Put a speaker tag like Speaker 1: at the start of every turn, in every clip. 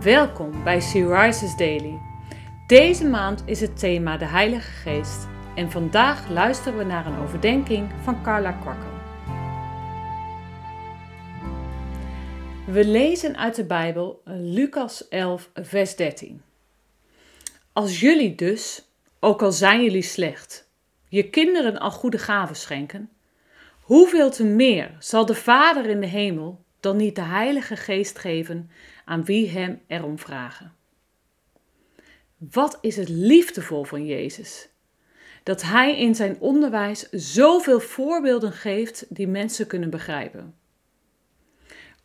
Speaker 1: Welkom bij Sea Rises Daily. Deze maand is het thema de Heilige Geest en vandaag luisteren we naar een overdenking van Carla Kwakkel. We lezen uit de Bijbel Lucas 11, vers 13. Als jullie dus, ook al zijn jullie slecht, je kinderen al goede gaven schenken, hoeveel te meer zal de Vader in de hemel dan niet de Heilige Geest geven aan wie Hem erom vragen? Wat is het liefdevol van Jezus? Dat Hij in zijn onderwijs zoveel voorbeelden geeft die mensen kunnen begrijpen.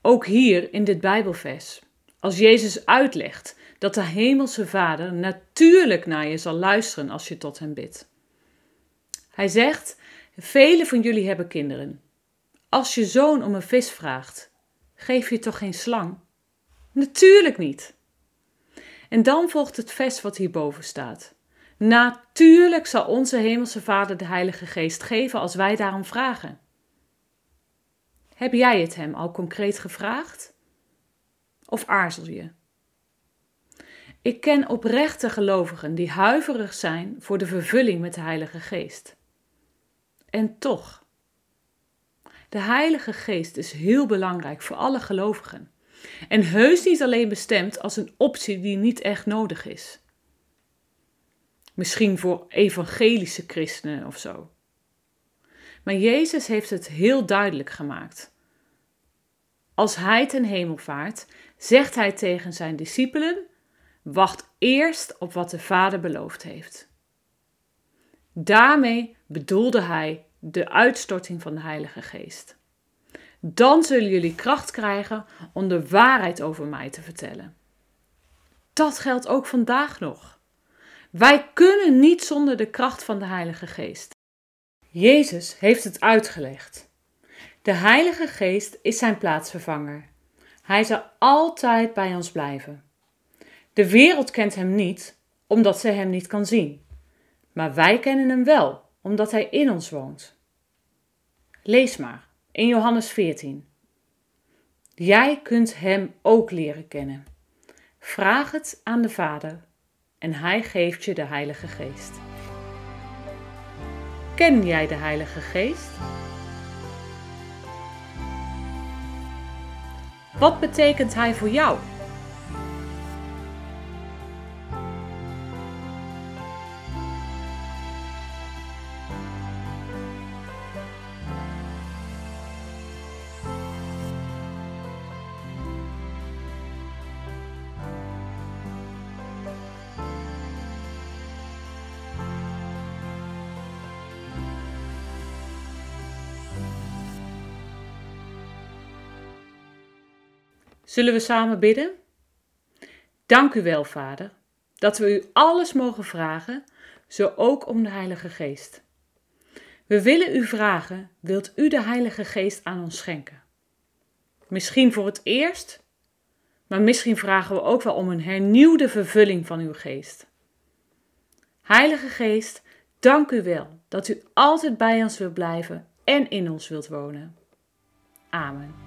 Speaker 1: Ook hier in dit Bijbelvers, als Jezus uitlegt dat de Hemelse Vader natuurlijk naar je zal luisteren als je tot Hem bidt. Hij zegt: Velen van jullie hebben kinderen. Als je zoon om een vis vraagt, geef je toch geen slang? Natuurlijk niet. En dan volgt het vers wat hierboven staat. Natuurlijk zal onze Hemelse Vader de Heilige Geest geven als wij daarom vragen. Heb jij het Hem al concreet gevraagd? Of aarzel je? Ik ken oprechte gelovigen die huiverig zijn voor de vervulling met de Heilige Geest. En toch, de Heilige Geest is heel belangrijk voor alle gelovigen. En heus niet alleen bestemd als een optie die niet echt nodig is. Misschien voor evangelische christenen of zo. Maar Jezus heeft het heel duidelijk gemaakt. Als hij ten hemel vaart, zegt hij tegen zijn discipelen: Wacht eerst op wat de Vader beloofd heeft. Daarmee bedoelde hij de uitstorting van de Heilige Geest. Dan zullen jullie kracht krijgen om de waarheid over mij te vertellen. Dat geldt ook vandaag nog. Wij kunnen niet zonder de kracht van de Heilige Geest. Jezus heeft het uitgelegd. De Heilige Geest is zijn plaatsvervanger. Hij zal altijd bij ons blijven. De wereld kent hem niet, omdat zij hem niet kan zien. Maar wij kennen hem wel, omdat hij in ons woont. Lees maar in Johannes 14. Jij kunt hem ook leren kennen. Vraag het aan de Vader en hij geeft je de Heilige Geest. Ken jij de Heilige Geest? Wat betekent hij voor jou? Zullen we samen bidden? Dank u wel, Vader, dat we u alles mogen vragen, zo ook om de Heilige Geest. We willen u vragen, wilt u de Heilige Geest aan ons schenken? Misschien voor het eerst, maar misschien vragen we ook wel om een hernieuwde vervulling van uw geest. Heilige Geest, dank u wel dat u altijd bij ons wilt blijven en in ons wilt wonen. Amen.